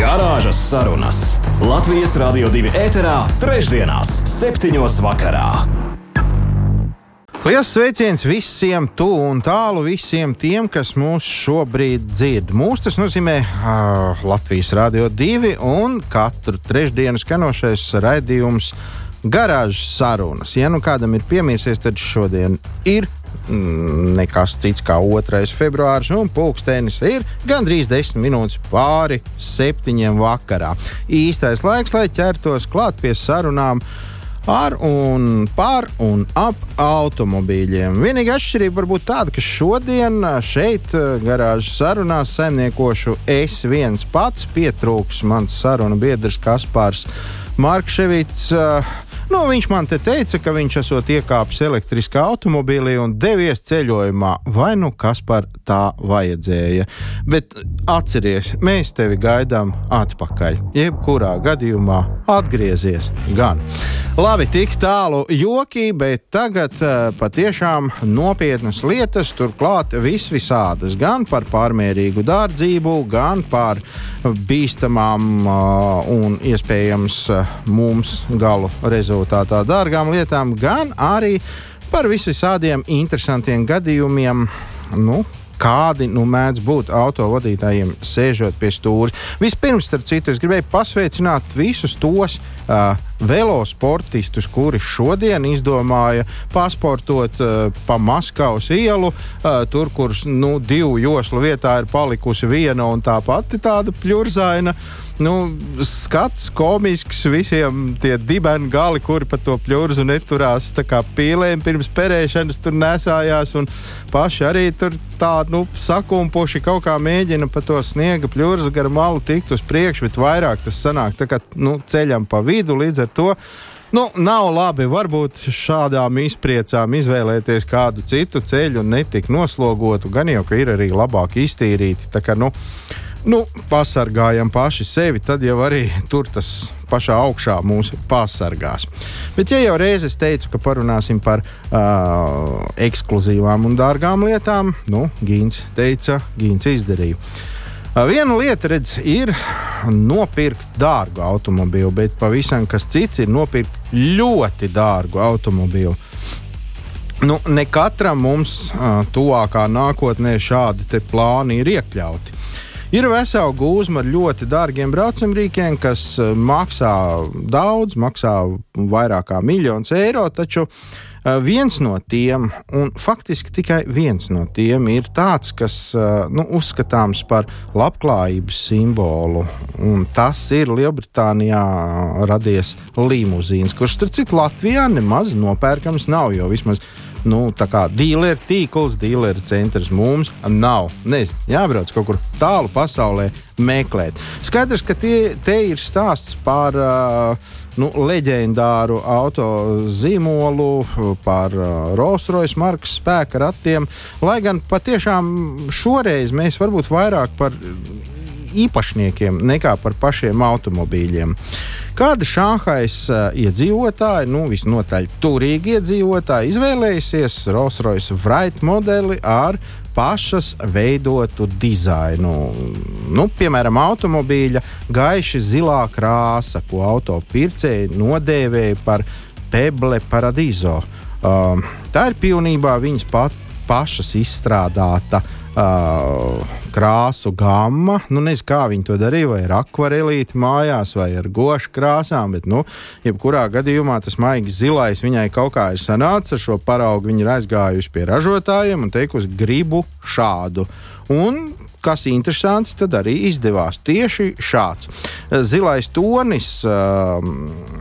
Garāžas sarunas Latvijas Rādio 2 ēterā, trešdienās, septiņos vakarā. Lielas sveiciens visiem, tuvu un tālu, visiem tiem, kas mūs šobrīd dzird. Mūsu tas nozīmē uh, Latvijas Rādio 2 un katru trešdienu skanošais raidījums Garāžas sarunas. Ja nu kādam ir piemirsies, tad šodien ir nekas cits kā 2. februāris, un pulkstenis ir gandrīz 10 minūtes pāri septiņiem vakarā. Īstais laiks, lai ķertos klāt pie sarunām ar un par un ap automobīļiem. Vienīgā atšķirība var būt tāda, ka šodien šeit, garāžas sarunās, saimniekošu es viens pats pietrūks mans sarunu biedrs Kaspars Markevits. Nu, viņš man te teica, ka viņš esot iekāpis elektriskā automobīlī un devies ceļojumā. Vai nu kas par tā vajadzēja? Bet atceries, mēs tevi gaidām atpakaļ. Jebkurā gadījumā atgriezies gan. Labi, tik tālu joki, bet tagad uh, patiešām nopietnas lietas, turklāt vis visādas. Gan par pārmērīgu dārdzību, gan par bīstamām uh, un iespējams uh, mums galu rezultātā dārgām lietām, gan arī par visvisādiem interesantiem gadījumiem. Nu, kādi nu mēdz būt autovadītājiem, sēžot pie stūra. Vispirms, starp citu, es gribēju pasveicināt visus tos uh, velosportistus, kuri šodien izdomāja pasportot uh, pa Maskavas ielu, uh, tur, kur nu, divu joslu vietā ir palikusi viena un tā pati tāda pļurzaina. Nu, skats komisks, visiem tie dibeni gali, kuri pa to pļurzu neturās kā pīlēm pirms perēšanas, tur nesājās. Paši arī tur tā nu, sakumpuši kaut kā mēģina pa to sniega pļurzu gar malu tikt uz priekšu, bet vairāk tas sanāk tā kā nu, ceļam pa vidu līdz ar to. Nu, nav labi, varbūt šādām izpriecām izvēlēties kādu citu ceļu un netik noslogotu. Gan jau, ka ir arī labāk iztīrīti. Tā kā, nu, nu, pasargājam paši sevi, tad jau arī tur tas pašā augšā mūs pasargās. Bet, ja jau reizes teicu, ka parunāsim par uh, ekskluzīvām un dārgām lietām, nu, Gīns teica, Gīns izdarīja. Uh, viena lieta, redz, ir nopirkt dārgu automobīlu, bet pavisam kas cits ir nopirkt ļoti dārgu automobīlu. Nu, ne katram mums uh, tuvākā nākotnē šādi plāni ir iekļauti. Ir vesela gūzma ar ļoti dārgiem braucamrīkiem, kas maksā daudz, maksā vairāk kā miljonus eiro, taču eh, viens no tiem, un faktiski tikai viens no tiem, ir tāds, kas eh, nu, uzskatāms par labklājības simbolu. Un tas ir Lielbritānijā radies limuzīns, kurš, starp citu, Latvijā nemaz nopērkams nav, jo vismaz nu, dīleru tīkls, dīleru centrs mums nav. Nezinu, jābrauc kaut kur tālu pasaulē meklēt. Skaidrs, ka tie, te ir stāsts par. Uh, nu, leģendāru auto zīmolu, par uh, Rolls-Royce markas spēka ratiem. Lai gan patiešām šoreiz mēs varbūt vairāk par īpašniekiem nekā par pašiem automobīļiem. Kāda Šāhais uh, iedzīvotāji, nu visnotaļ turīgi iedzīvotāji, izvēlējusies Rolls-Royce Wright modeli ar pašas veidotu dizainu. Nu, piemēram, automobīļa gaiši zilā krāsa, ko autopircēji nodēvēja par Peble Paradiso. Uh, tā ir pilnībā viņas pat, pašas izstrādāta uh, uh, krāsu gama. Nu, nezinu, kā viņi to darīja, vai ar akvarelīti mājās, vai ar gošu krāsām, bet, nu, jebkurā gadījumā tas maigs zilais viņai kaut kā ir sanācis ar šo paraugu. Viņa ir aizgājusi pie ražotājiem un teikusi, gribu šādu. Un kas interesanti, tad arī izdevās tieši šāds. Zilais tonis, uh,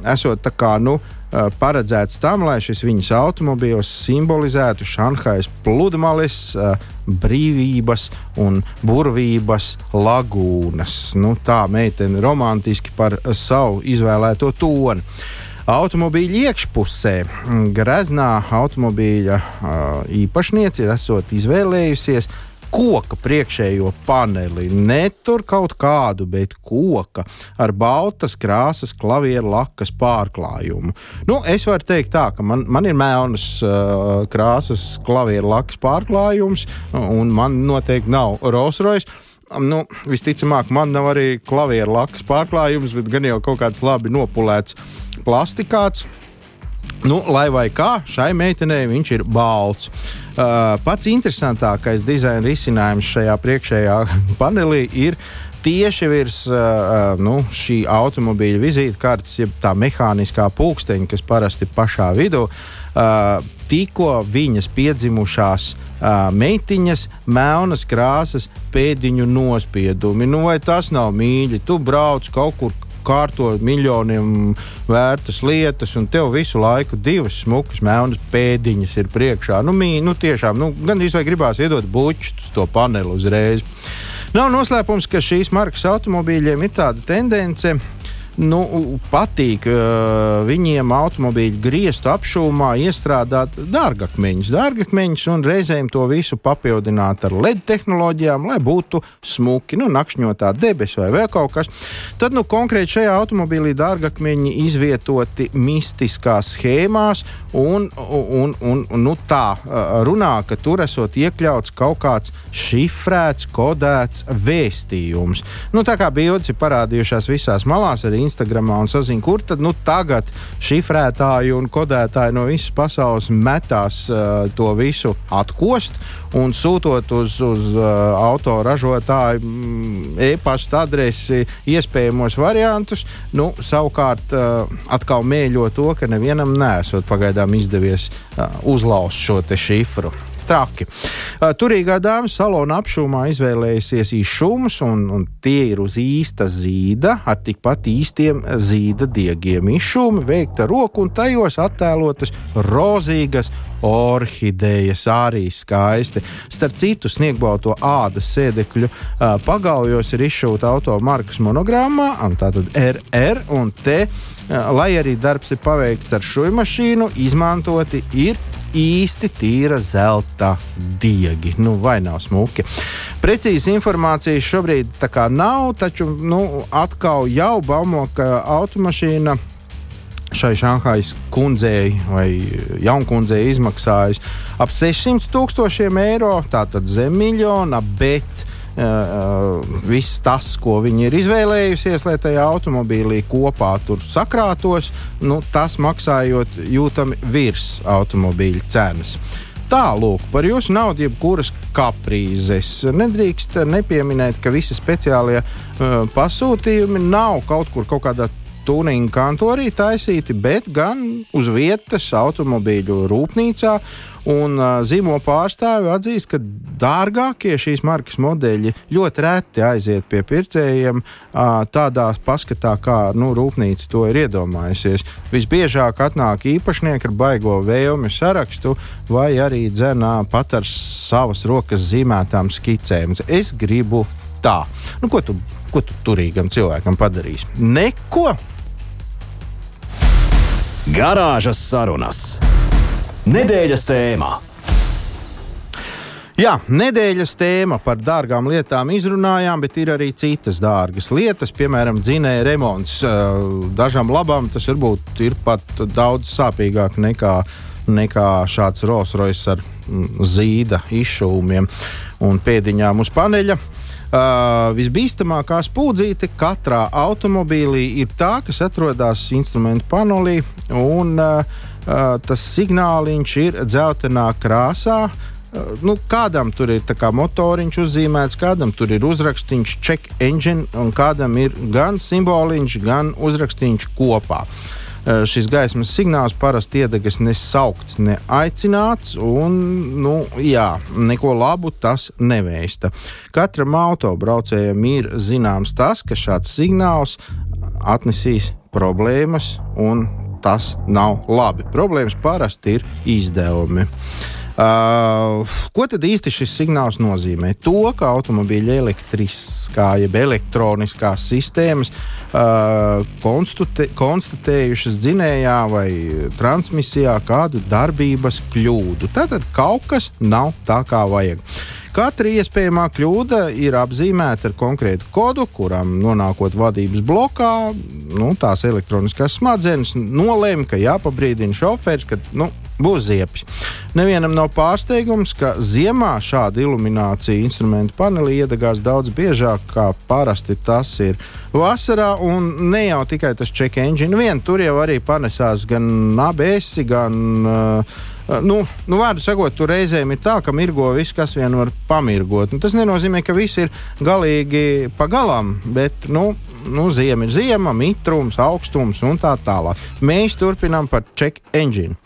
esot tā kā, nu, paredzēts tam, lai šis viņas automobīls simbolizētu Šanhajas pludmales, eh, brīvības un burvības lagūnas. Nu, tā meitene romantiski par savu izvēlēto toni. automobīļa iekšpusē. Greznā automobīļa īpašniece ir izvēlējusies koka priekšējo paneli. Ne tur kaut kādu, bet koka ar baltas krāsas, klavieru lakas pārklājumu. Nu, es varu teikt, tā, ka man, man ir melnas uh, krāsas, klavieru lakas pārklājums, un man noteikti nav Rolls Royce. Nu, visticamāk, man nav arī klavieru lakas pārklājums, bet gan jau kaut kāds labi nopulēts plastikāts. Nu, lai vai kā, šai meitenei viņš ir balts. Uh, pats interesantākais dizaina risinājums šajā priekšējā panelī ir tieši virs uh, nu, šī automobīļa vizītkartes, jeb tā mehāniskā pulksteņa, kas parasti ir pašā vidū. Uh, tikko viņas piedzimušās uh, meitiņas, melnas krāsas, pēdiņu nospiedumi. Nu, vai tas nav mīļi? Tu brauc kaut kur kārto miljoniem vērtas lietas, un tev visu laiku divas smukas, melnas pēdiņas ir priekšā. Nu, mī, nu tiešām, nu, gan īstenībā gribās iedot bučus to paneli uzreiz. Nav noslēpums, ka šīs markas automobīļiem ir tāda tendence nu, patīk uh, viņiem automobīļu griestu apšūmā iestrādāt dārgakmeņus, dārgakmeņus un reizēm to visu papildināt ar LED tehnoloģijām, lai būtu smuki, nu, nakšņotā debesis vai vēl kaut kas. Tad nu, konkrēti šajā automobīlī dārgakmeņi izvietoti mistiskās schēmās, un, un, un, un nu, tā runā, ka tur esot iekļauts kaut kāds šifrēts, kodēts vēstījums. Nu, tā kā bildes ir parādījušās visās malās, arī Instagram un sazina, kur tad nu, tagad šifrētāji un kodētāji no visas pasaules metās uh, to visu atkost un sūtot uz, uz uh, autoražotāju mm, e-pasta adresi iespējamos variantus. Nu, savukārt uh, atkal mēģo to, ka nevienam nesot pagaidām izdevies uh, uzlauzt šo šifru traki. Turīgā dāma salona apšūmā izvēlējusies izšumus, un, un tie ir uz īsta zīda, ar tikpat īstiem zīda diegiem. Izšūmi veikta roku un tajos attēlotas rozīgas orhidejas, arī skaisti. Starp citu, sniegbalto ādas sēdekļu pagaujos ir izšūta automarkas monogrammā, tātad RR un T. Uh, lai arī darbs ir paveikts ar šo mašīnu, izmantoti ir īsti tīra zelta diegi. Nu, vai nav smuki? Precīzi informācijas šobrīd nav, taču nu, atkal jau baumo, ka automašīna šai Šanhajas kundzei vai jaunkundzei izmaksājas ap 600 tūkstošiem eiro, tātad zem miljona, bet Uh, viss tas, ko viņi ir izvēlējusies, lai tajā automobīlī kopā tur sakrātos, nu, tas maksājot jūtami virs automobīļa cenas. Tālāk par jūsu naudu, jebkuras kaprīzes. Nedrīkst nepieminēt, ka visi speciālie uh, pasūtījumi nav kaut kur kaut kādā tuninga kantorī taisīti, bet gan uz vietas automobīļu rūpnīcā. Un uh, zīmo pārstāvi atzīst, ka dārgākie šīs markas modeļi ļoti reti aiziet pie pircējiem uh, tādā paskatā, kā nu, rūpnīca to ir iedomājusies. Visbiežāk atnāk īpašnieki ar baigo vēlmju sarakstu vai arī dzenā pat ar savas rokas zīmētām skicēm. Es gribu tā. Nu, ko, tu, ko tu turīgam cilvēkam padarīsi? Neko! Garāžas sarunas. Nedēļas tēmā. Jā, nedēļas tēma par dārgām lietām izrunājām, bet ir arī citas dārgas lietas, piemēram, dzinēja remonts. Dažām labām tas varbūt ir pat daudz sāpīgāk nekā, nekā šāds Rolls Royce ar mm, zīda izšūmiem un pēdiņām uz paneļa. Uh, visbīstamākā spūdzīte katrā automobīlī ir tā, kas atrodas instrumentu panelī, un uh, uh, tas signāliņš ir dzeltenā krāsā. Uh, nu, kādam tur ir motoriņš uzzīmēts, kādam tur ir uzrakstīns check engine, un kādam ir gan simboliņš, gan uzrakstīns kopā. Uh, šis gaismas signāls parasti iedegas nesaukts, neaicināts, un nu, jā, neko labu tas nevēsta. Katram autobraucējam ir zināms tas, ka šāds signāls atnesīs problēmas, un tas nav labi. Problēmas parasti ir izdevumi. Uh, ko tad īsti šis signāls nozīmē? To, ka automobīļa elektriskā, jeb elektroniskās sistēmas uh, konstatē, konstatējušas dzinējā vai transmisijā kādu darbības kļūdu. Tātad kaut kas nav tā, kā vajag. Katra iespējamā kļūda ir apzīmēta ar konkrētu kodu, kuram nonākot vadības blokā, nu, tās elektroniskās smadzenes nolēma, ka jāpabrīdina šoferis, ka nu, būs ziepes. Nevienam nav pārsteigums, ka ziemā šāda iluminācija instrumentu panelī iedegās daudz biežāk nekā parasti tas ir vasarā. Un ne jau tikai tas check engine, vien tur jau arī panesās gan ABS, gan uh, nu, nu, vārdu sakot, tur reizēm ir tā, ka mirgo viss, kas vien var pamirgot. Nu, tas nenozīmē, ka viss ir galīgi pagalām, bet nu, nu, ziema ir ziema, mitrums, augstums un tā tālāk. Mēs turpinām par check engine.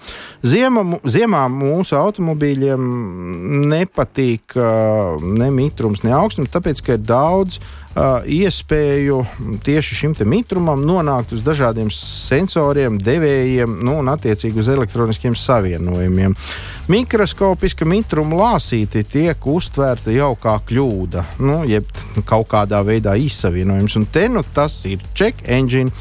Ziema, ziemā mūsu automobīļiem nepatīk uh, ne mitrums, ne augstums, tāpēc, ka ir daudz uh, iespēju tieši šim mitrumam nonākt uz dažādiem sensoriem, devējiem nu, un attiecīgi uz elektroniskiem savienojumiem. Mikroskopiska mitruma lāsīte tiek uztvērta jau kā kļūda, nu, jeb kaut kādā veidā izsavienojums. Un te nu tas ir check engine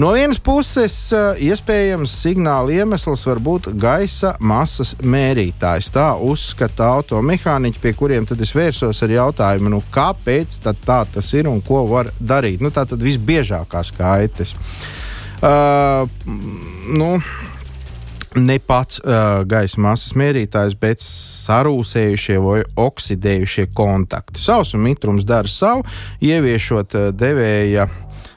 No vienas puses, eh, iespējams, signāla iemesls var būt gaisa masas mērītājs. Tā uzskata automehāniķi, pie kuriem tad es vērsos ar jautājumu, nu, kāpēc tā tas ir un ko var darīt. Nu, tā tad visbiežākās kaitas. Uh, nu, ne pats uh, gaisa masas mērītājs, bet sarūsējušie vai oksidējušie kontakti. Sausuma mitrums dara savu, ieviešot uh, devēja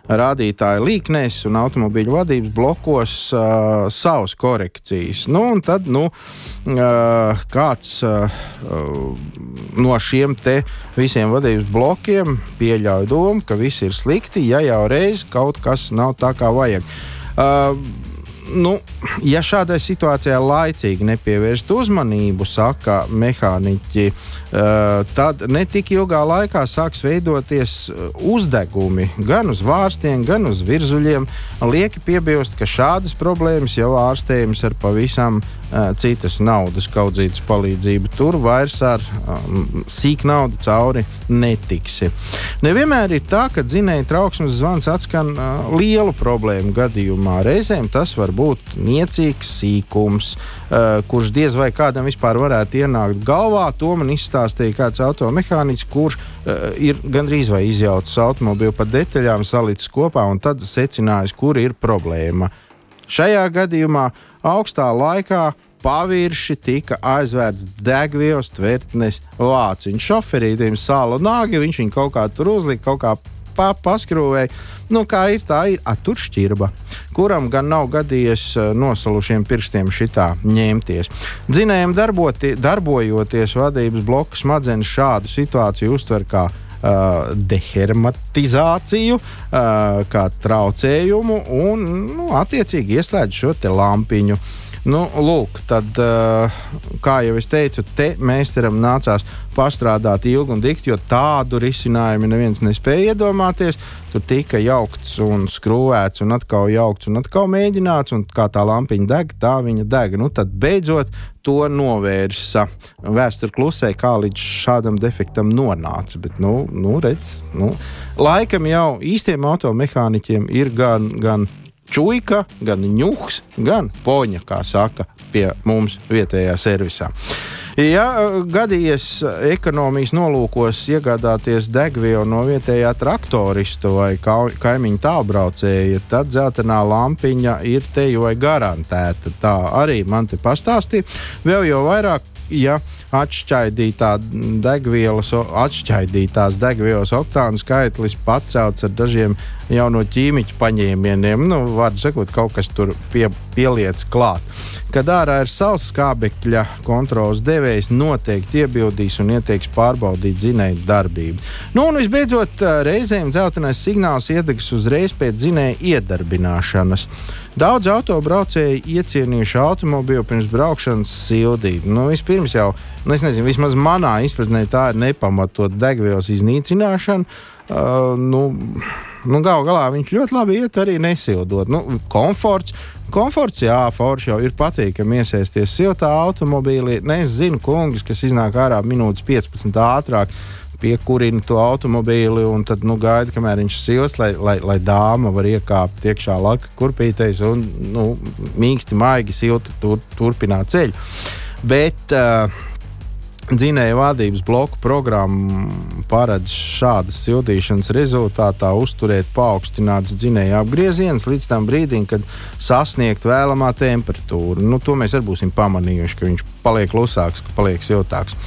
rādītāju līknēs un automobīļu vadības blokos uh, savas korekcijas. Nu, tad nu, uh, kāds uh, no šiem visiem vadības blokiem pieļauj domu, ka viss ir slikti, ja jau reiz kaut kas nav tā, kā vajag. Uh, nu, ja šādai situācijai laicīgi nepievērst uzmanību, saka mehāniķi, uh, tad ne tik ilgā laikā sāks veidoties eh, uzdegumi gan uz vārstiem, gan uz virzuļiem. Lieki piebilst, ka šādas problēmas jau ārstējamas ar pavisam citas naudas kaudzītas palīdzību. Tur vairs ar um, sīk naudu cauri netiksi. Nevienmēr ir tā, ka dzinēja trauksmes zvans atskan uh, lielu problēmu gadījumā. Reizēm tas var būt niecīgs sīkums, uh, kurš diez vai kādam vispār varētu ienākt galvā. To man izstāstīja kāds automehāniķis, kurš uh, ir gandrīz vai izjaucis automobili pa detaļām, salicis kopā un tad secinājis, kur ir problēma. Šajā gadījumā augstā laikā pavirši tika aizvērts degvielas tvertnes vāciņš. Šoferītim sāla nāgi, viņš viņu kaut kā tur uzlika, kaut kā pa, paskrūvēja. Nu, kā ir, tā ir aturšķirba, kuram gan nav gadījies eh, nosalušiem pirkstiem šitā ņemties. Dzinējiem darbojoties vadības bloka smadzenes šādu situāciju uztver kā Uh, dehermatizāciju, uh, kā traucējumu un nu, attiecīgi ieslēdz šo lampiņu. Nu, lūk, tad, uh, kā jau es teicu, te meistaram nācās pastrādāt ilgi un dikti, jo tādu risinājumu neviens nespēja iedomāties. Tur tika jaukts un skrūvēts, un atkal jaukts un atkal mēģināts, un kā tā lampiņa deg, tā viņa deg. Nu, tad beidzot to novērsa. Vēsture klusē, kā līdz šādam defektam nonāca. Bet, nu, nu, redz, nu, laikam jau īstiem automehāniķiem ir gan, gan čūska, gan ņūks, gan poņa, kā saka pie mums vietējā servisā. Ja eh, gadījies ekonomijas nolūkos iegādāties degvielu no vietējā traktorista vai kaimiņa tālbraucēja, tad dzeltenā lampiņa ir te jau garantēta. Tā arī man te pastāstīja. Vēl jau vairāk ja atšķaidītā degvielas, atšķaidītās degvielas oktāna skaitlis pacelts ar dažiem jauno ķīmiķu paņēmieniem, nu, var sakot, kaut kas tur pie, pieliec klāt. Kad ārā ir saules skābekļa kontrols devējs, noteikti iebildīs un ieteiks pārbaudīt dzinēju darbību. Nu, un visbeidzot, reizēm dzeltenais signāls iedegs uzreiz pēc dzinēja iedarbināšanas. Daudz autobraucēji iecienījuši automobīlu pirms braukšanas sildīt. Nu, vispirms jau, nu, es nezinu, vismaz manā izpratnē tā ir nepamatot degvielas iznīcināšana. Uh, nu, nu, Galu galā viņš ļoti labi iet arī nesildot. Nu, komforts, Komforts, jā, forši jau ir patīkami iesēsties siltā automobīlī. Ne, es zinu, kungus, kas iznāk ārā minūtes 15 ātrāk, piekurina to automobīli un tad nu, gaida, kamēr viņš sils, lai, lai, lai dāma var iekāpt iekšā laka kurpītēs un nu, mīksti, maigi, silti tur, turpināt ceļu. Bet uh, Dzinēja vadības bloku programma paredz šādas sildīšanas rezultātā uzturēt paaugstināts dzinēja apgrieziens līdz tam brīdim, kad sasniegt vēlamā temperatūra. Nu, to mēs arī būsim pamanījuši, ka viņš paliek klusāks, ka paliek siltāks.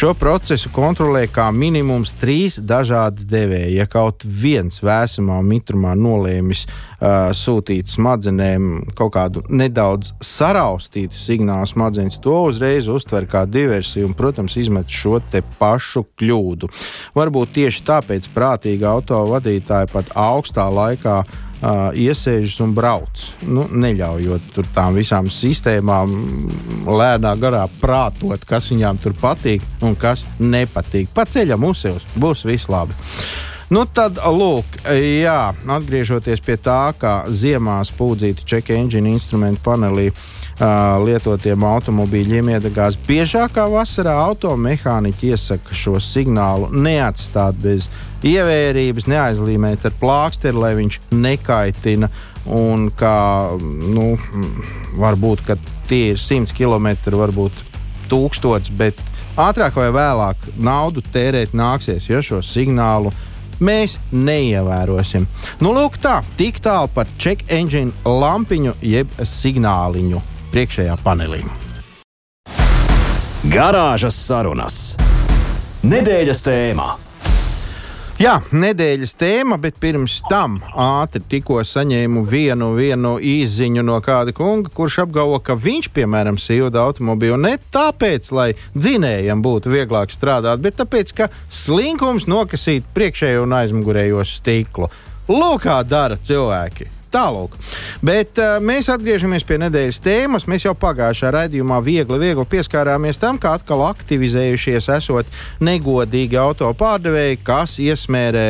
Šo procesu kontrolē kā minimums trīs dažādi devēji. Ja kaut viens vēsamā mitrumā nolēmis uh, sūtīt smadzenēm kaut kādu nedaudz saraustītu signālu smadzenes, to uzreiz uztver kā diversiju un, protams, izmet šo te pašu kļūdu. Varbūt tieši tāpēc prātīgi autovadītāji pat augstā laikā uh, iesēžas un brauc. Nu, neļaujot tām visām sistēmām lēnā garā prātot, kas viņām tur patīk un kas nepatīk. Pa ceļam uzsils, būs viss labi. Nu, tad, lūk, jā, atgriežoties pie tā, kā ziemā spūdzītu check engine instrumentu panelī uh, lietotiem automobīļiem iedegās biežāk kā vasarā, automehāniķi iesaka šo signālu neatstāt bez ievērības, neaizlīmēt ar plāksteri, lai viņš nekaitina. Un kā nu, varbūt tie ir 100 km, varbūt 1000, bet ātrāk vai vēlāk naudu tērēt nāksies, ja šo signālu mēs neievērosim. Nu, lūk, tā, tik tālu par check engine lampiņu jeb signāliņu priekšējā panelī. Garāžas sarunas. Nedēļas tēmā. Jā, nedēļas tēma, bet pirms tam ātri tikko saņēmu vienu, vienu īziņu no kāda kunga, kurš apgalvo, ka viņš, piemēram, silda automobīlu ne tāpēc, lai dzinējam būtu vieglāk strādāt, bet tāpēc, ka slinkums nokasīt priekšējo un aizmugurējo stiklu. Lūk, kā dara cilvēki! Tālāk. Bet uh, mēs atgriežamies pie nedēļas tēmas. Mēs jau pagājušā raidījumā viegli, viegli pieskārāmies tam, ka atkal aktivizējušies esot negodīgi auto pārdevēji, kas iesmērē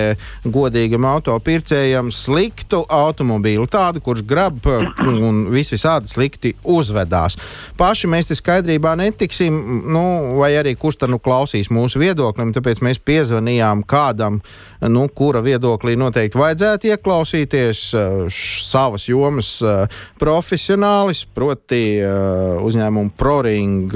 godīgam auto pircējam sliktu automobīlu, tādu, kurš grab un vis visādi slikti uzvedās. Paši mēs te skaidrībā netiksim, nu, vai arī kurš tad nu klausīs mūsu viedoklim, tāpēc mēs piezvanījām kādam, nu, kura viedoklī noteikti vajadzētu ieklausīties savas jomas profesionālis, proti uzņēmuma ProRing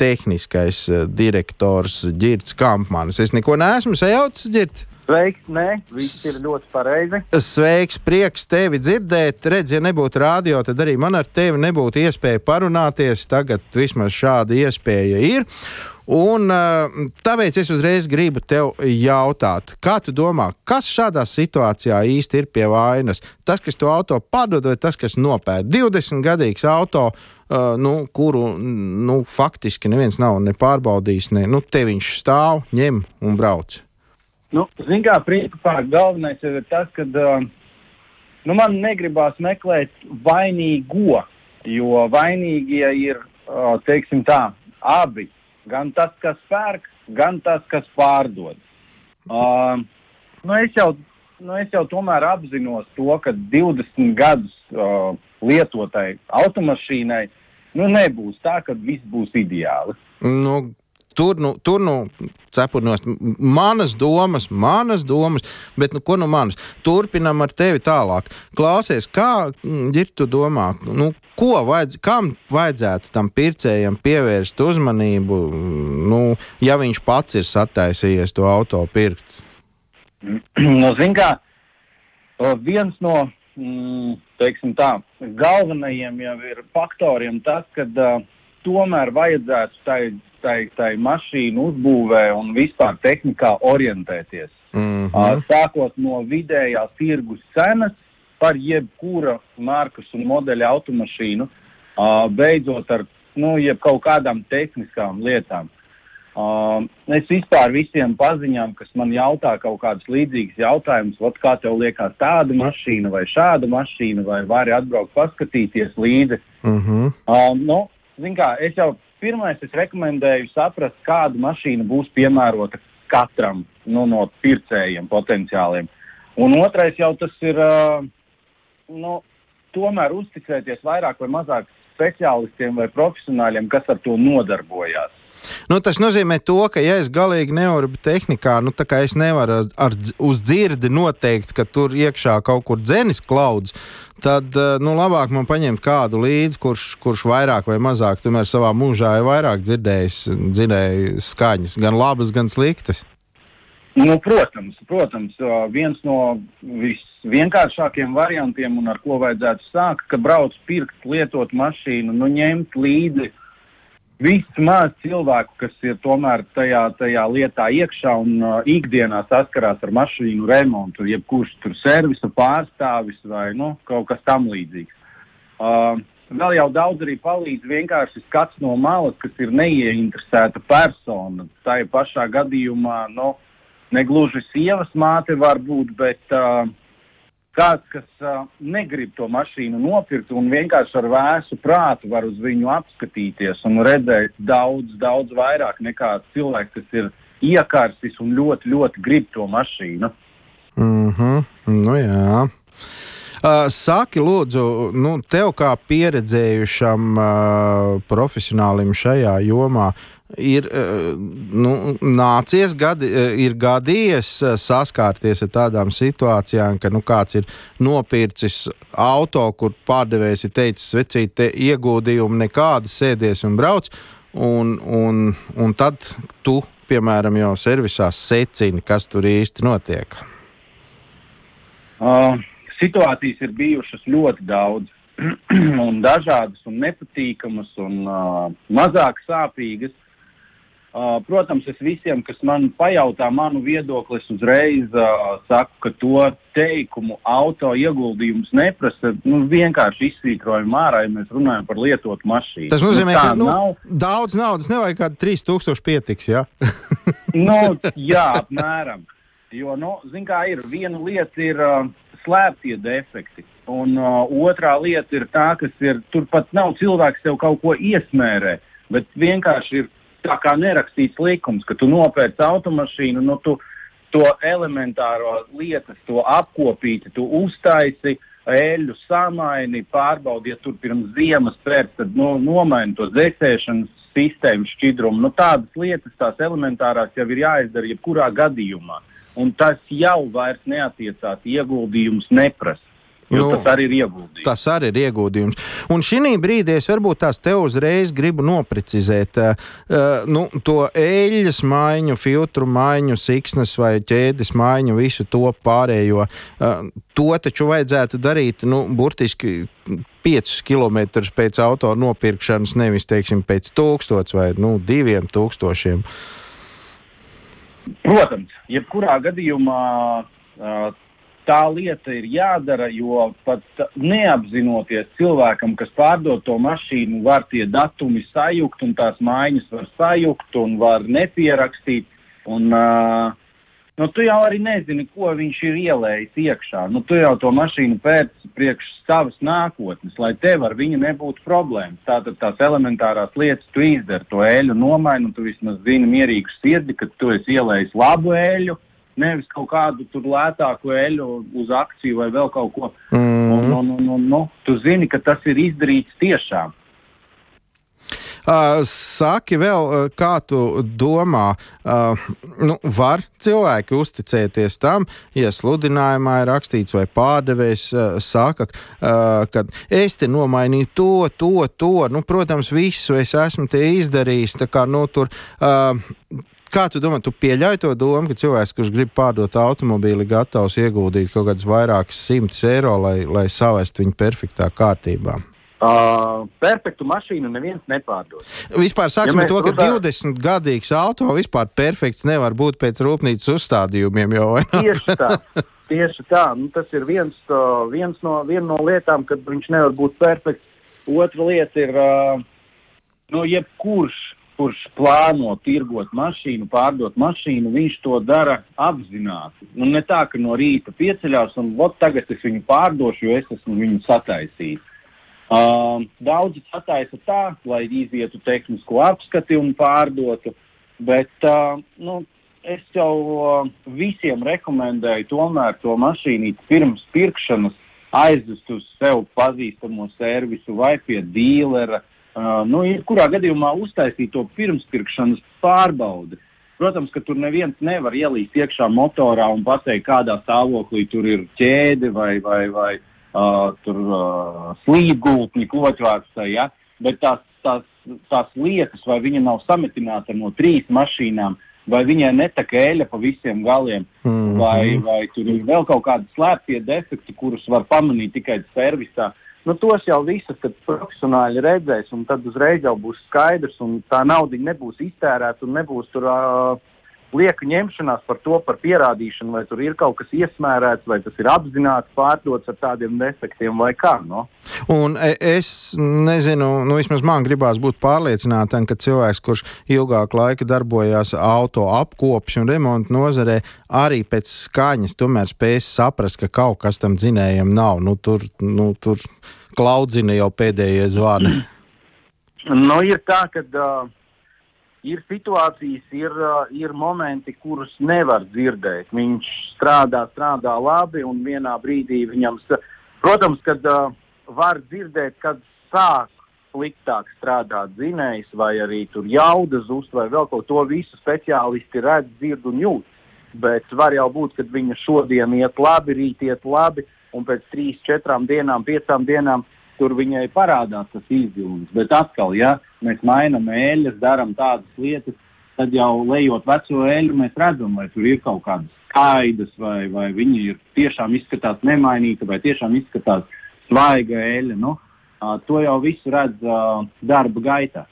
tehniskais direktors Girts Kampmanis. Es neko neesmu sajaucis, Girt. Sveiks, nē, viss ir ļoti pareizi. Sveiks, prieks tevi dzirdēt. Redz, ja nebūtu rādio, tad arī man ar tevi nebūtu iespēja parunāties. Tagad vismaz šāda iespēja ir. Un, tāpēc es uzreiz gribu tev jautāt, kā tu domā, kas šādā situācijā īsti ir pie vainas? Tas, kas to auto padod, vai tas, kas nopērk 20 gadīgs auto, nu, kuru nu, faktiski neviens nav ne pārbaudījis, ne nu, te viņš stāv, ņem un brauc. Nu, Ziniet, kā principā galvenais ir tas, ka nu, man negribās meklēt vainīgo, jo vainīgie ir, teiksim tā, abi Gan tas, kas pērk, gan tas, kas pārdod. Uh, nu es, jau, nu es jau tomēr apzinos to, ka 20 gadus uh, lietotai automašīnai nu, nebūs tā, ka viss būs ideāli. Nu, Tur nu, tur nu cepurnos manas domas, manas domas, bet nu, ko nu manas? Turpinam ar tevi tālāk. Klausies, kā ir tu domā, nu, ko vajadz, kam vajadzētu tam pircējam pievērst uzmanību, nu, ja viņš pats ir sataisījies to auto pirkt? Nu, zin kā, viens no mm, tā, galvenajiem jau ir faktoriem tas, ka uh, tomēr vajadzētu tai tai, tai mašīnu uzbūvē un vispār tehnikā orientēties. Mm -hmm. uh, sākot no vidējā tirgus cenas par jebkura markas un modeļa automašīnu, uh, beidzot ar nu, kaut kādām tehniskām lietām. Uh, es vispār visiem paziņām, kas man jautā kaut kādus līdzīgus jautājumus, kā tev liekas tāda mašīna vai šāda mašīna, vai vari atbraukt paskatīties līdzi. Mm -hmm. uh, nu, kā, es jau pirmais es rekomendēju saprast, kāda mašīna būs piemērota katram nu, no pircējiem potenciāliem. Un otrais jau tas ir, uh, nu, tomēr uzticēties vairāk vai mazāk speciālistiem vai profesionāļiem, kas ar to nodarbojās. Nu, tas nozīmē, to, ka, ja es galīgi nevaru tehnikā, nu, tā kā es nevaru ar, ar, uz dzirdi noteikt, ka tur iekšā kaut kur dzenis klauds, tad eh, nu, labāk man paņemt kādu līdzi, kurš, kurš vairāk vai mazāk tomēr savā mūžā ir vairāk dzirdējis, dzirdējis skaņas, gan labas, gan sliktas. Nu, protams, protams, viens no visvienkāršākajiem variantiem, un ar ko vajadzētu sākt, ka brauc pirkt, lietot mašīnu, nu, ņemt līdzi vismaz cilvēku, kas ir tomēr tajā, tajā lietā iekšā un uh, ikdienā saskarās ar mašīnu remontu, jebkurš tur servisa pārstāvis vai nu, kaut kas tam līdzīgs. Uh, vēl jau daudz arī palīdz vienkārši skats no malas, kas ir neieinteresēta persona. Tā ir pašā gadījumā, nu, negluži sievas māte var būt, bet uh, kāds, kas uh, negrib to mašīnu nopirkt un vienkārši ar vēsu prātu var uz viņu apskatīties un redzēt daudz, daudz vairāk nekā cilvēks, kas ir iekārsis un ļoti, ļoti grib to mašīnu. Mm -hmm. nu, jā. Uh, saki, lūdzu, nu, tev kā pieredzējušam uh, profesionālim šajā jomā, ir eh, nu, nācies, gadi, eh, ir gadījies eh, saskārties ar tādām situācijām, ka nu, kāds ir nopircis auto, kur pārdevējs ir teicis, vecīt, te ieguldījumu nekāda, sēdies un brauc, un, un, un tad tu, piemēram, jau servisā secini, kas tur īsti notiek. Uh, situācijas ir bijušas ļoti daudz. un dažādas, un nepatīkamas, un uh, mazāk sāpīgas. Uh, protams, es visiem, kas man pajautā manu viedokli, es uzreiz uh, saku, ka to teikumu auto ieguldījums neprasa. Nu, vienkārši izsvītrojam ārā, ja mēs runājam par lietotu mašīnu. Tas nozīmē, nu, ka nu, nav... daudz naudas nevajag kādu 3000 pietiks, jā? nu, jā, apmēram. Jo, nu, zin kā ir, viena lieta ir uh, slēptie defekti. Un uh, otrā lieta ir tā, kas ir, turpat nav cilvēks tev kaut ko iesmērē, bet vienkārši ir tā kā nerakstīts likums, ka tu nopērc automašīnu, nu tu to elementāro lietas, to apkopīti, tu uztaisi, eļļu samaini, pārbaudi, ja tur pirms ziemas pēc, tad nu, nomaini to dzēsēšanas sistēmu šķidrumu. Nu, tādas lietas, tās elementārās jau ir jāizdara jebkurā gadījumā. Un tas jau vairs neatiecās, ieguldījums neprasa. Nu, tas arī ir ieguldījums. Tas arī ir ieguldījums. Un šī brīdī es varbūt tās te uzreiz gribu noprecizēt uh, nu, to eļļas maiņu, filtru maiņu, siksnas vai ķēdes maiņu, visu to pārējo. Uh, to taču vajadzētu darīt nu, burtiski 5 km pēc auto nopirkšanas, nevis teiksim, pēc 1000 vai nu, 2000. Protams, jebkurā gadījumā uh, tā lieta ir jādara, jo pat neapzinoties cilvēkam, kas pārdod to mašīnu, var tie datumi sajukt un tās maiņas var sajukt un var nepierakstīt. Un, uh, nu, tu jau arī nezini, ko viņš ir ielējis iekšā. Nu, tu jau to mašīnu pēc priekš savas nākotnes, lai tev ar viņu nebūtu problēmas. Tātad tās elementārās lietas tu izdari, to eļu nomaini, un tu vismaz zini mierīgu sirdi, ka tu esi ielējis labu eļu nevis kaut kādu tur lētāku eļu uz akciju vai vēl kaut ko. Mm. Un, un, un, un, nu, tu zini, ka tas ir izdarīts tiešām. Uh, saki vēl, kā tu domā, uh, nu, var cilvēki uzticēties tam, ja sludinājumā ir rakstīts vai pārdevējs uh, saka, ka es te nomainīju to, to, to, nu, protams, visu es esmu te izdarījis, tā kā, nu, tur, Kā tu domā, tu pieļauj to domu, ka cilvēks, kurš grib pārdot automobīli, gatavs ieguldīt kaut kādus vairākus simtus eiro, lai, lai savestu viņu perfektā kārtībā? Uh, perfektu mašīnu neviens nepārdod. Vispār sāksim ja ar to, ka runā... 20 gadīgs auto vispār perfekts nevar būt pēc rūpnīcas uzstādījumiem. Jau, tieši tā. Tieši tā. Nu, tas ir viens, uh, viens no, viena no lietām, kad viņš nevar būt perfekts. Otra lieta ir, uh, nu, jebkurš kurš plāno tirgot mašīnu, pārdot mašīnu, viņš to dara apzināti. Nu, ne tā, ka no rīta pieceļās un ot, tagad es viņu pārdošu, jo es esmu viņu sataisījis. Uh, daudzi sataisa tā, lai izietu tehnisko apskati un pārdotu, bet uh, nu, es jau uh, visiem rekomendēju tomēr to mašīnu pirms pirkšanas aizvest uz sev pazīstamo servisu vai pie dīlera. Uh, nu, kurā gadījumā uztaisīt to pirmspirkšanas pārbaudi. Protams, ka tur neviens nevar ielīst iekšā motorā un pateikt, kādā stāvoklī tur ir ķēde vai, vai, vai uh, tur uh, slīdgultņi, kloķvārds. Ja? Bet tās, tās, tās lietas, vai viņa nav sametināta no trīs mašīnām, vai viņai netaka eļļa pa visiem galiem, mm -hmm. vai, vai tur ir vēl kaut kādi slēptie defekti, kurus var pamanīt tikai servisā. Nu, tos jau visus profesionāļi redzēs, un tad uzreiz jau būs skaidrs, un tā nauda nebūs iztērēta un nebūs tur. Uh, lieka ņemšanās par to, par pierādīšanu, vai tur ir kaut kas iesmērēts, vai tas ir apzināti pārdots ar tādiem defektiem vai kā. No? Un e, es nezinu, nu vismaz man gribās būt pārliecinātam, ka cilvēks, kurš ilgāku laiku darbojās auto apkopšanas un remonta nozarē, arī pēc skaņas tomēr spēs saprast, ka kaut kas tam dzinējam nav. Nu, tur, nu, tur klaudzina jau pēdējie zvani. Nu, ir tā, ka uh, ir situācijas, ir, ir momenti, kurus nevar dzirdēt. Viņš strādā, strādā labi, un vienā brīdī viņam, protams, kad uh, var dzirdēt, kad sāk sliktāk strādāt dzinējs, vai arī tur jauda zust, vai vēl kaut ko visu speciālisti redz, dzird un jūt. Bet var jau būt, ka viņa šodien iet labi, rīt iet labi, un pēc trīs, četrām dienām, piecām dienām tur viņai parādās tas izdevums. Bet atkal, ja mēs mainām eļļas, darām tādas lietas, tad jau lejot veco eļļu, mēs redzam, vai tur ir kaut kādas skaidas, vai, vai viņa ir tiešām izskatās nemainīta, vai tiešām izskatās svaiga eļļa. Nu, to jau visu redz darba gaitā.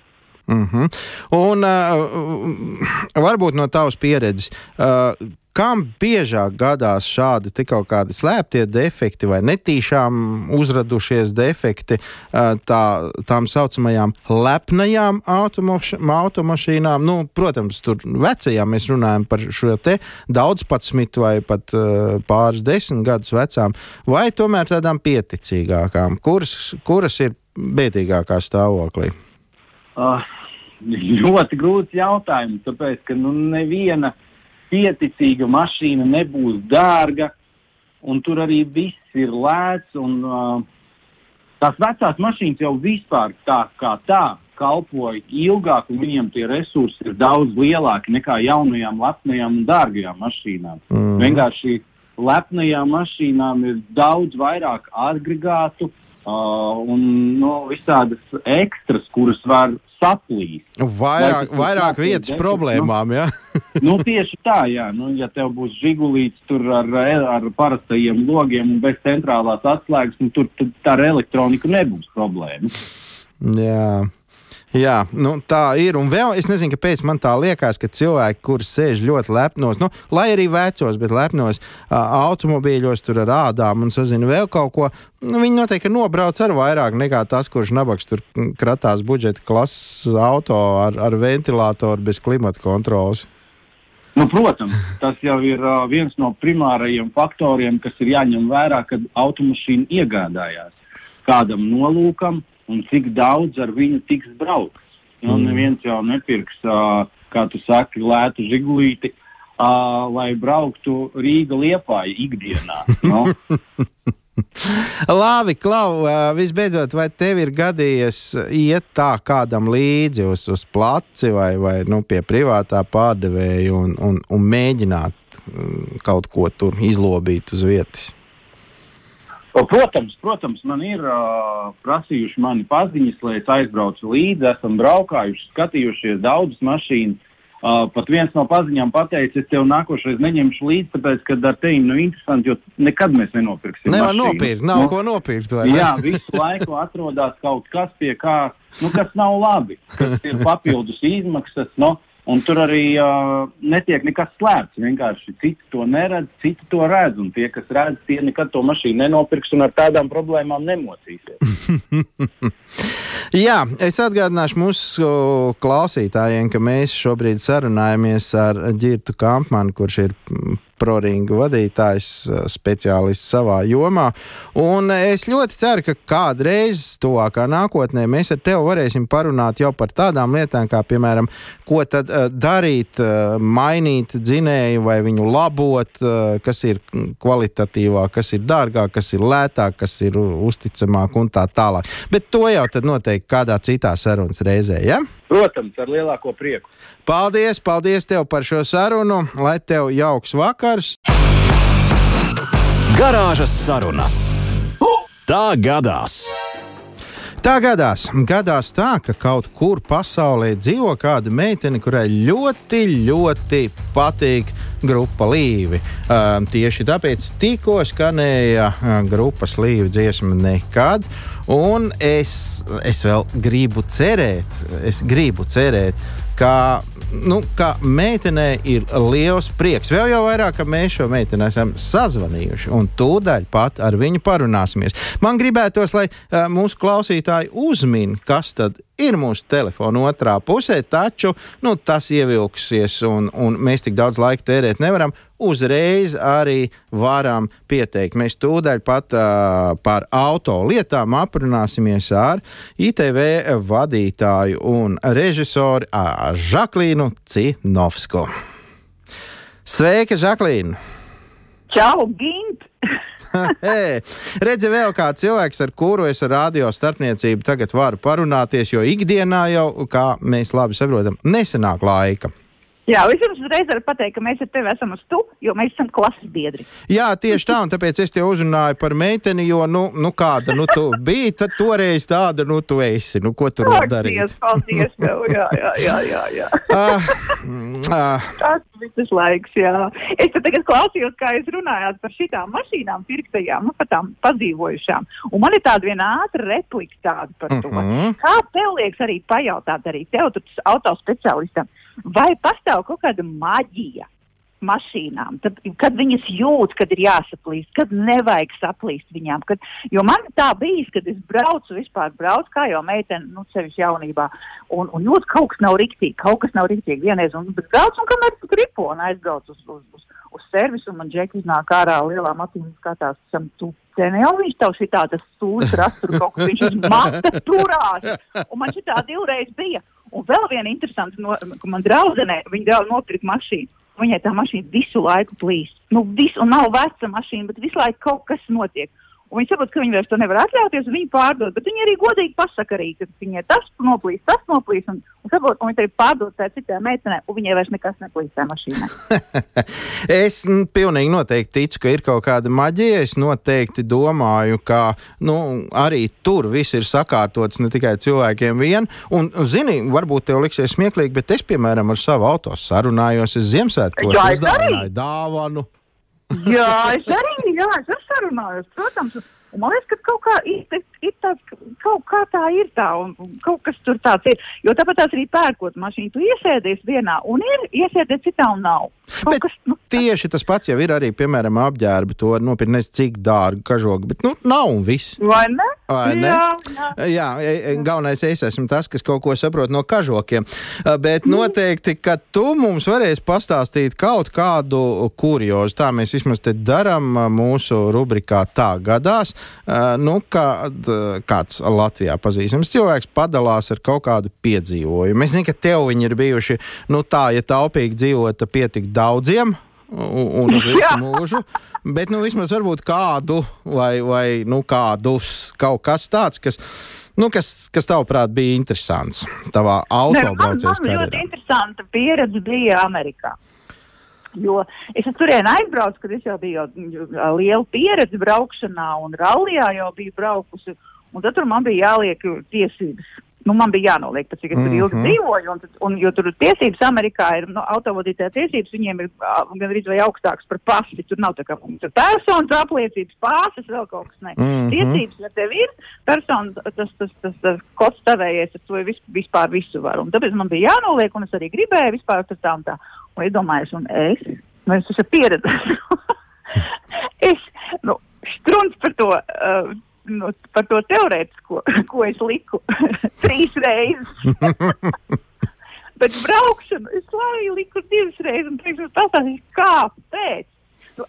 Mm -hmm. Un uh, varbūt no tavas pieredzes, uh, Kam biežāk gadās šādi kaut kādi slēptie defekti vai netīšām uzradušies defekti tā, tām saucamajām lepnajām automašīnām? Nu, protams, tur vecajām mēs runājam par šo te daudzpadsmitu vai pat uh, pāris desmit gadus vecām, vai tomēr tādām pieticīgākām, kuras, kuras ir bēdīgākā stāvoklī? Uh, ļoti grūts jautājums, tāpēc, ka nu, neviena pieticīga mašīna nebūs dārga, un tur arī viss ir lēts. Un, uh, tās vecās mašīnas jau vispār tā kā tā kalpoja ilgāk, un viņiem tie resursi ir daudz lielāki nekā jaunajām, lepnajām un dārgajām mašīnām. Mm. Vienkārši lepnajām mašīnām ir daudz vairāk agregātu uh, un no, nu, visādas ekstras, kuras var saplīs. Vairāk, Vai vairāk vietas defekt, problēmām, nu, jā? nu, tieši tā, jā. Nu, ja tev būs žigulīts tur ar, ar parastajiem logiem un bez centrālās atslēgas, nu, tur tā ar elektroniku nebūs problēma. Jā. Jā, nu, tā ir. Un vēl es nezinu, kāpēc man tā liekas, ka cilvēki, kurš sēž ļoti lepnos, nu, lai arī vecos, bet lepnos uh, automobīļos, tur ar ādām un sazina vēl kaut ko, nu, viņi noteikti nobrauc ar vairāk nekā tas, kurš nabaks tur kratās budžeta klases auto ar, ar ventilatoru bez klimata kontrolas. Nu, protams, tas jau ir uh, viens no primārajiem faktoriem, kas ir jāņem vērā, kad automašīna iegādājās kādam nolūkam, un cik daudz ar viņu tiks braukts. Nu, mm. Neviens jau nepirks, uh, kā tu saki, lētu žigulīti, uh, lai brauktu Rīga liepā ikdienā. No? Labi, Klau, visbeidzot, vai tev ir gadījies iet tā kādam līdzi uz, uz placi vai, vai nu, pie privātā pārdevēja un, un, un mēģināt kaut ko tur izlobīt uz vietas? Protams, protams, man ir uh, prasījuši mani paziņas, lai es aizbraucu līdzi. Esam braukājuši, skatījušies daudzas mašīnas. Uh, pat viens no paziņām pateica, es tev nākošais neņemšu līdzi, tāpēc, ka ar tevi nu interesanti, jo nekad mēs nenopirksim. Nevar nopirkt, nav nu, ko nopirkt. Jā, visu laiku atrodas kaut kas pie kā, nu, kas nav labi, kas ir papildus izmaksas. Nu, Un tur arī uh, netiek nekas slēpts. Vienkārši citi to neredz, citi to redz. Un tie, kas redz, tie nekad to mašīnu nenopirks un ar tādām problēmām nemocīsies. Jā, es atgādināšu mūsu klausītājiem, ka mēs šobrīd sarunājamies ar Girtu Kampmanu, kurš ir proringa vadītājs, speciālists savā jomā. Un es ļoti ceru, ka kādreiz tuvākā nākotnē mēs ar tevi varēsim parunāt jau par tādām lietām, kā piemēram, ko tad uh, darīt, mainīt dzinēju vai viņu labot, kas ir kvalitatīvāk, kas ir dārgāk, kas ir lētāk, kas ir uzticamāk un tā tālāk. Bet to jau tad noteikti kādā citā sarunas reizē. Ja? Protams, ar lielāko prieku. Paldies, paldies tev par šo sarunu, lai tev jauks vakars. Garāžas sarunas. Tā gadās! Tā gadās. gadās tā, ka kaut kur pasaulē dzīvo kāda meitene, kurai ļoti, ļoti patīk grupa Līvi. Uh, tieši tāpēc tikko skanēja grupas Līvi dziesma nekad. Un es, es vēl gribu cerēt, es gribu cerēt, ka nu, ka meitenei ir liels prieks. Vēl jau vairāk, ka mēs šo meiteni esam sazvanījuši un tūdaļ pat ar viņu parunāsimies. Man gribētos, lai uh, mūsu klausītāji uzmin, kas tad ir mūsu telefona otrā pusē, taču nu, tas ievilksies, un, un mēs tik daudz laika tērēt nevaram. Uzreiz arī varam pieteikt. Mēs tūdaļ pat uh, par auto lietām aprunāsimies ar ITV vadītāju un režisoru uh, Žaklīnu Cinovsku. Sveika, Žaklīna! Čau, Gint! redzi, vēl kāds cilvēks, ar kuru es ar radio starpniecību tagad varu parunāties, jo ikdienā jau, kā mēs labi saprotam, nesenāk laika. Jā, es jums uzreiz varu pateikt, ka mēs ar tevi esam uz tu, jo mēs esam klases biedri. Jā, tieši tā, un tāpēc es te uzrunāju par meiteni, jo, nu, nu kāda, nu, tu biji, tad toreiz tāda, nu, tu esi, nu, ko tur var darīt? Paldies, paldies tev, jā, jā, jā, jā. jā. uh, uh. Tas viss laiks, jā. Es te tagad klausījos, kā jūs runājāt par šitām mašīnām pirktajām, nu, par tām padzīvojušām, un man ir tāda viena ātra replika tāda par to. Uh -huh. Kā tev liekas arī pajautāt arī tev, tu autospeciālistam, vai pastāv kaut kāda maģija mašīnām, tad, kad viņas jūt, kad ir jāsaplīst, kad nevajag saplīst viņām. Kad, jo man tā bijis, kad es braucu, vispār braucu, kā jau meitene, nu, sevišķi jaunībā, un, un jūt, kaut kas nav riktīgi, kaut kas nav riktīgi vienreiz, un braucu, un kamēr es gribu, un aizbraucu uz, uz, uz, uz servisu, un man džeki iznāk ārā lielām acīm skatās, esam tu. Ne jau viņš tev šitā tas stūlis rastur kaut kas, viņš uz mata turās. Un man šitā divreiz bija. Un vēl viena interesanta, no, ka man draudzenē, viņa draudzene nopirka mašīnu. Viņai tā mašīna visu laiku plīst. Nu, visu, un nav veca mašīna, bet visu laiku kaut kas notiek. Un viņi saprot, ka viņi vairs to nevar atļauties, un viņi pārdod. Bet viņi arī godīgi pasaka, arī, ka viņai tas noplīs, tas noplīs. Un, un saprot, un viņi arī pārdod tai citai meitenei, un viņai vairs nekas neplīs tajā mašīnā. es m, pilnīgi noteikti ticu, ka ir kaut kāda maģija. Es noteikti domāju, ka nu, arī tur viss ir sakārtots ne tikai cilvēkiem vien. Un, zini, varbūt tev liksies smieklīgi, bet es, piemēram, ar savu auto sarunājos, es Ziemassvētkos uzdāvināju dāvanu. jā, es arī, jā, es sarunājos, protams. Un man liekas, ka kaut kā ir, ir tāds, kaut kā tā ir tā, un, kaut kas tur tāds ir. Jo tāpat tās arī pērkot mašīnu, tu iesēdies vienā, un ir iesēdies citā un nav. Kaut kas, nu, tieši tas pats jau ir arī, piemēram, apģērbi. To nopirkt nezinu, cik dārgu kažogu, bet nu, nav un viss. vai ne? Jā, jā. Jā, e- e- galvenais es esmu tas, kas kaut ko saprot no kažokiem. Bet noteikti, ka tu mums varēsi pastāstīt kaut kādu kuriozu. Tā mēs vismaz te darām mūsu rubrikā Tā gadās. Nu, kad kāds Latvijā pazīstams cilvēks padalās ar kaut kādu piedzīvojumu. Es zinu, ka tev viņi ir bijuši nu, tā, ja taupīgi dzīvot, pietik daudziem un, uz visu mūžu. Bet nu, vismaz varbūt kādu vai, vai nu, kādus kaut kas tāds, kas, nu, kas, kas tavuprāt bija interesants tavā autobraucējas man ļoti karjerā. interesanta pieredze bija Amerikā. Jo es uz turieni aizbraucu, kad es jau biju jau, jau lielu pieredzi braukšanā un rallijā jau biju braukusi. Un tad tur man bija jāliek tiesības. Nu, man bija jānoliek, pēc cik es tur ilgi Mhm. dzīvoju. Un, un, jo tur tiesības Amerikā ir nu, autovadītāja tiesības, viņiem ir ā, gandrīz vai augstāks par pasi. Tur nav tā kā tur personas apliecības, pāses, vēl kaut kas. Ne. Mhm. Tiesības, ja tev ir persona, tas, tas, tas, tas, tas kods tavējies, tad to vis, vispār visu var. Un tāpēc man bija jānoliek, un es arī gribēju vispār tur tā un tā. Un es domāju, un es, nu, es esmu pieredzējis. es, nu, strunts par to. Uh, Nu, par to teorētisko, ko es liku trīs reizes. Bet braukšanu es lai liku divas reizes, un teikšu, pastāstīšu, kāpēc.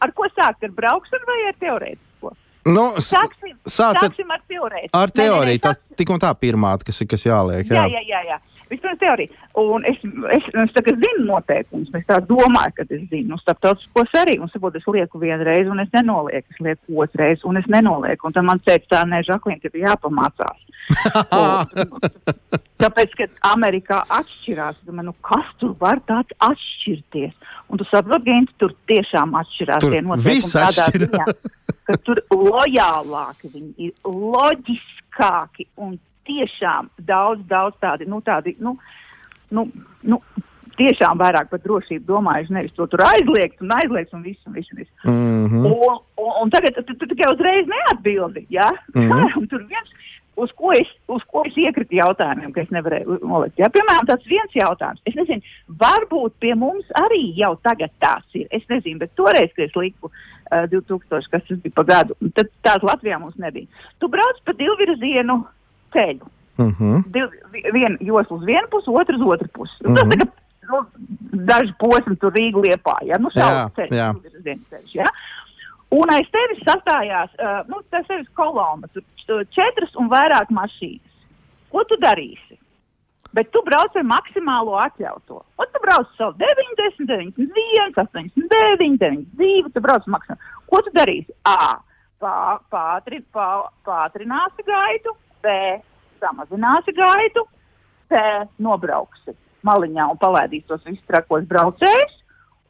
ar ko sākt? Ar braukšanu vai ar teorētisko? Nu, Sāksim, ar, sāksim ar ar teoriju. Nē, nē, Tā tik un tā pirmā, kas, ir- jāliek. Jā, jā, jā. jā. Vispirms teorija. Un es, es, es tagad zinu noteikumus. Es tā domāju, ka es zinu. Starptautiskos arī. Un saprotu, es lieku vienu reizi, un es nenolieku. Es lieku otru reizi, un es nenolieku. Un tad man teica, tā nē, Žaklīna, tev jāpamācās. Un, tāpēc, ka Amerikā atšķirās, domāju, nu, kas tur var tāds atšķirties? Un tu saproti, Gint, tur tiešām atšķirās Tur tie noteikumi tādā ziņā, ka tur lojālāki viņi ir, loģiskāki un tiešām daudz, daudz tādi, nu, tādi, nu, nu, nu tiešām vairāk par drošību domājuši, nevis to tur aizliegt un aizliegt un visu, un visu. Un visu. Mm -hmm. Un, un, un tagad tu, tu tikai uzreiz neatbildi. Ja? Mm. -hmm. Tur viens, uz ko, es, uz ko es iekritu jautājumiem, ka es nevarēju nolikt. Ja? Piemēram, tāds viens jautājums. Es nezinu, varbūt pie mums arī jau tagad tāds ir. Es nezinu, bet toreiz, kad es liku uh, 2000, kas tas bija pa gadu, tad tās Latvijā mums nebija. Tu brauc pa divvirzienu ceļu. Mm -hmm. Div, vi- viena josla uz vienu pusi, otru uz otru pusi. Mm Mhm. -hmm. Tas nu, daži posmi tur Rīga liepā, ja nu jā. divvirzienu ceļš, ja. Un aiz tevis sastājās, uh, nu, tas ir kolona, tur četras un vairāk mašīnas. Ko tu darīsi? Bet tu brauc ar maksimālo atļautu. Un tu brauc savu 90, 91, 89, 92. Tu brauc maksimāli. Ko tu darīsi? A. Pā, pātri, pā, pātrināsi gaitu, B. Samazināsi gaitu, C. Nobrauksi maliņā un palaidīsi tos visus trakos braucējus.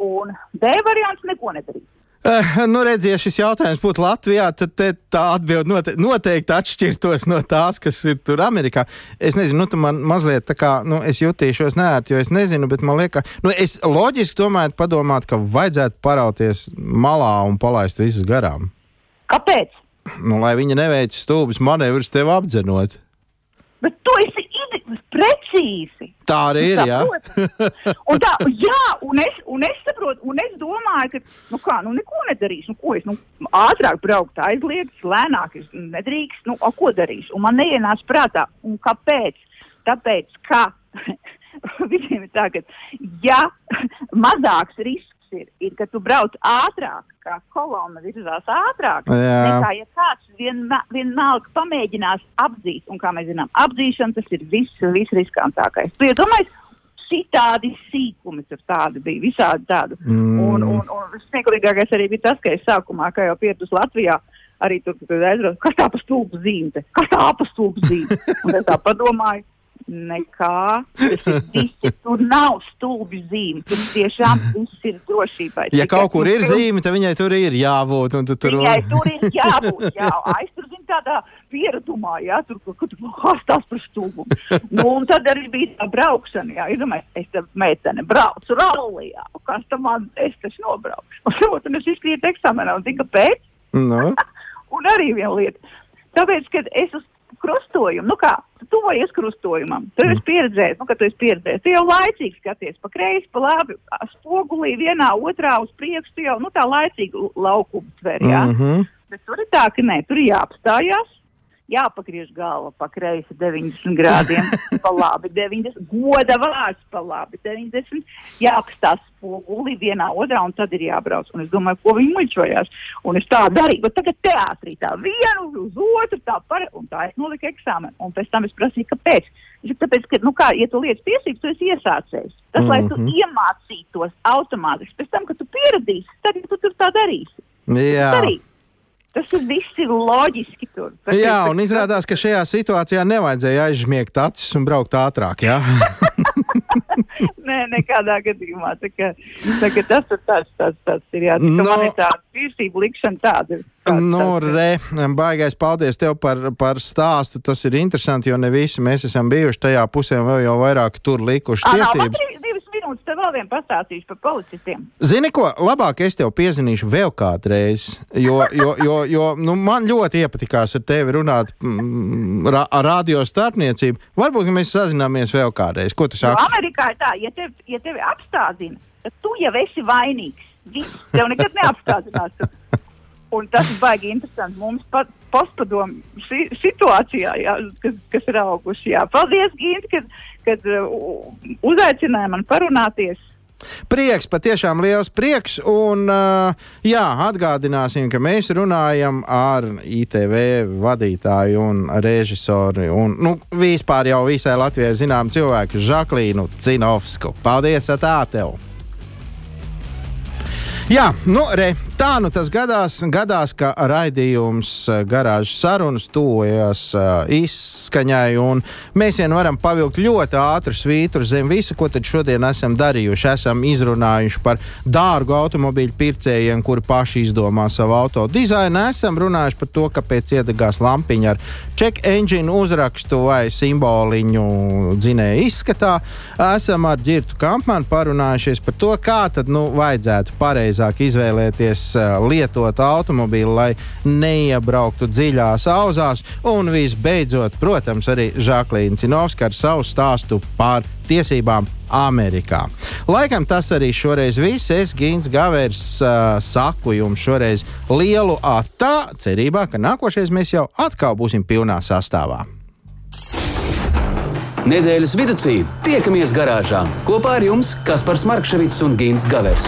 Un D variants neko nedarīs. Uh, nu, redziet, ja šis jautājums būtu Latvijā, tad tā atbilde note, noteikti atšķirtos no tās, kas ir tur Amerikā. Es nezinu, nu, tu man mazliet tā kā, nu, es jutīšos nērti, jo es nezinu, bet man liekas, nu, es loģiski tomēr padomātu, ka vajadzētu parauties malā un palaist visus garām. Kāpēc? Nu, lai viņi neveic stulbas manevrus tev apdzenot. Bet tu esi precīzi. Tā arī ir, jā. Un tā, jā, un es, un es saprotu, un es domāju, ka, nu kā, nu neko nedarīšu, nu ko es, nu, ātrāk braukt aizliegts, lēnāk es nedrīkst, nu, a, ko darīšu? Un man neienāca prātā, un kāpēc? Tāpēc, ka visiem ir tā, ka, ja mazāks risks ir, ir, ka tu brauc ātrāk, kā kolona virzās ātrāk, Jā. nekā ja kāds vienmēr, vienalga pamēģinās apdzīt, un kā mēs zinām, apdzīšana tas ir viss, visriskantākais. Tu iedomājies, šitādi sīkumi tur tādi bija, visādi tādi. Mm. Un, un, un smieklīgākais arī bija tas, ka es sākumā, kā jau pieradus Latvijā, arī tur, kad aizbraucu, kas tā pa stulbu zīme, kas tā pa stulbu zīme? Un es tā padomāju, nekā, visi, tur nav stulbi zīme, tur tiešām viss ir drošībai. Ja Tikai kaut kur ir piln- zīme, tad viņai tur ir jābūt. tu Tur... Viņai tur ir jābūt, jā, aiztur zin tādā pieredumā, jā, tur, kur, kur, kas tas par stulbu. Nu, un tad arī bija tā braukšana, jā, iedomājies, es te meitene braucu rallijā, un kas tam man, es taču nobraukšu. Un, saprot, un es izkrītu eksāmenā, un zinu, kāpēc? Nu, Un arī viena lieta. Tāpēc, kad es uz krustojumu, nu kā, tu tuvojies krustojumam, tu esi pieredzējis, nu, ka tu esi pieredzējis, tu jau laicīgi skaties pa kreisi, pa labi, spogulī vienā, otrā uz priekšu, tu jau, nu, tā laicīgi laukumu tver, jā. mm -hmm. Bet tur ir tā, ka nē, tur ir jāapstājās, jāpagriež galva pa kreisi 90 grādiem, pa labi 90, goda vārds pa labi 90, jāapstās spoguli vienā otrā un tad ir jābrauc. Un es domāju, ko viņi muļķojās. Un es tā darīju, bet tagad teātrī tā vienu uz otru tā par, un tā es noliku eksāmenu. Un pēc tam es prasīju, kāpēc. Saka, tāpēc, ka, nu kā, ja tu lietas tiesības, tu esi iesācējis. Tas, mm -hmm. lai tu Mhm. iemācītos automātiski, pēc tam, kad tu pieradīsi, tad tu tur tā darīsi. Jā. Darīt. Tas ir viss ir loģiski tur. Jā, un izrādās, ka šajā situācijā nevajadzēja aizžmiegt acis un braukt ātrāk. Nē, nekādā gadījumā. Tā kā, tā kā tas ir tāds, tāds, tāds ir jā. Tā, No. no. Man ir tāda virsība likšana tāda. ir. Tāds, nu, ir. re, baigais paldies tev par, par stāstu. Tas ir interesanti, jo ne visi mēs esam bijuši tajā pusē, un vēl jau vairāk tur likuši tiesības. div- minūtes, tev vēl vien pastāstīšu par policistiem. Zini, ko labāk es tev piezinīšu vēl kādreiz, jo, jo, jo, jo nu, man ļoti iepatikās ar tevi runāt mm, ra ar radio starpniecību. Varbūt ka mēs sazināmies vēl kādreiz. Ko tu Jo saki? Amerikā ir tā, ja tevi, ja tevi apstādina, tad tu jau esi vainīgs. Viss tev nekad neapstādinās. Un tas ir baigi interesanti. Mums pat postpadomu si situācijā, jā, kas, kas ir auguši. Jā. Paldies, Gint, kad, kad uh, uzaicināja man parunāties. Prieks, patiešām liels prieks. Un, uh, jā, atgādināsim, ka mēs runājam ar ITV vadītāju un režisoru un nu, vispār jau visai Latvijai zinām cilvēku Žaklīnu Cinovsku. Paldies, tā tev! Jā, nu, re, tā nu tas gadās, gadās ka raidījums eh, garāžas sarunas tuvojas uh, izskaņai, un mēs vien varam pavilkt ļoti ātru svītru zem visu, ko tad šodien esam darījuši. Esam izrunājuši par dārgu automobīļu pircējiem, kuri paši izdomā savu auto dizainu. Esam runājuši par to, kāpēc iedegās lampiņa ar check engine uzrakstu vai simboliņu dzinēju izskatā. Esam ar Girtu Kampmanu parunājušies par to, kā tad nu vajadzētu pareizi pareizāk izvēlēties lietotu automobīlu, lai neiebrauktu dziļās auzās. Un visbeidzot, protams, arī Žaklīna Cinovska ar savu stāstu par tiesībām Amerikā. Laikam tas arī šoreiz viss. Es, Gins Gavers, uh, saku jums šoreiz lielu atā, cerībā, ka nākošais mēs jau atkal būsim pilnā sastāvā. Nedēļas vidū tiekamies garāžā kopā ar jums Kaspars Markevits un Gins Gavers.